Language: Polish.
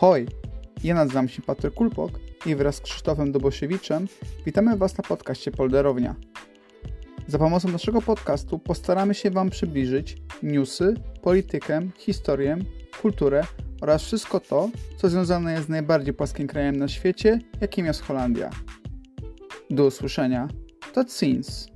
Hoj, ja nazywam się Patryk Kulpok i wraz z Krzysztofem Dobosiewiczem witamy Was na podcaście Polderownia. Za pomocą naszego podcastu postaramy się Wam przybliżyć newsy, politykę, historię, kulturę oraz wszystko to, co związane jest z najbardziej płaskim krajem na świecie, jakim jest Holandia. Do usłyszenia. To Scenes.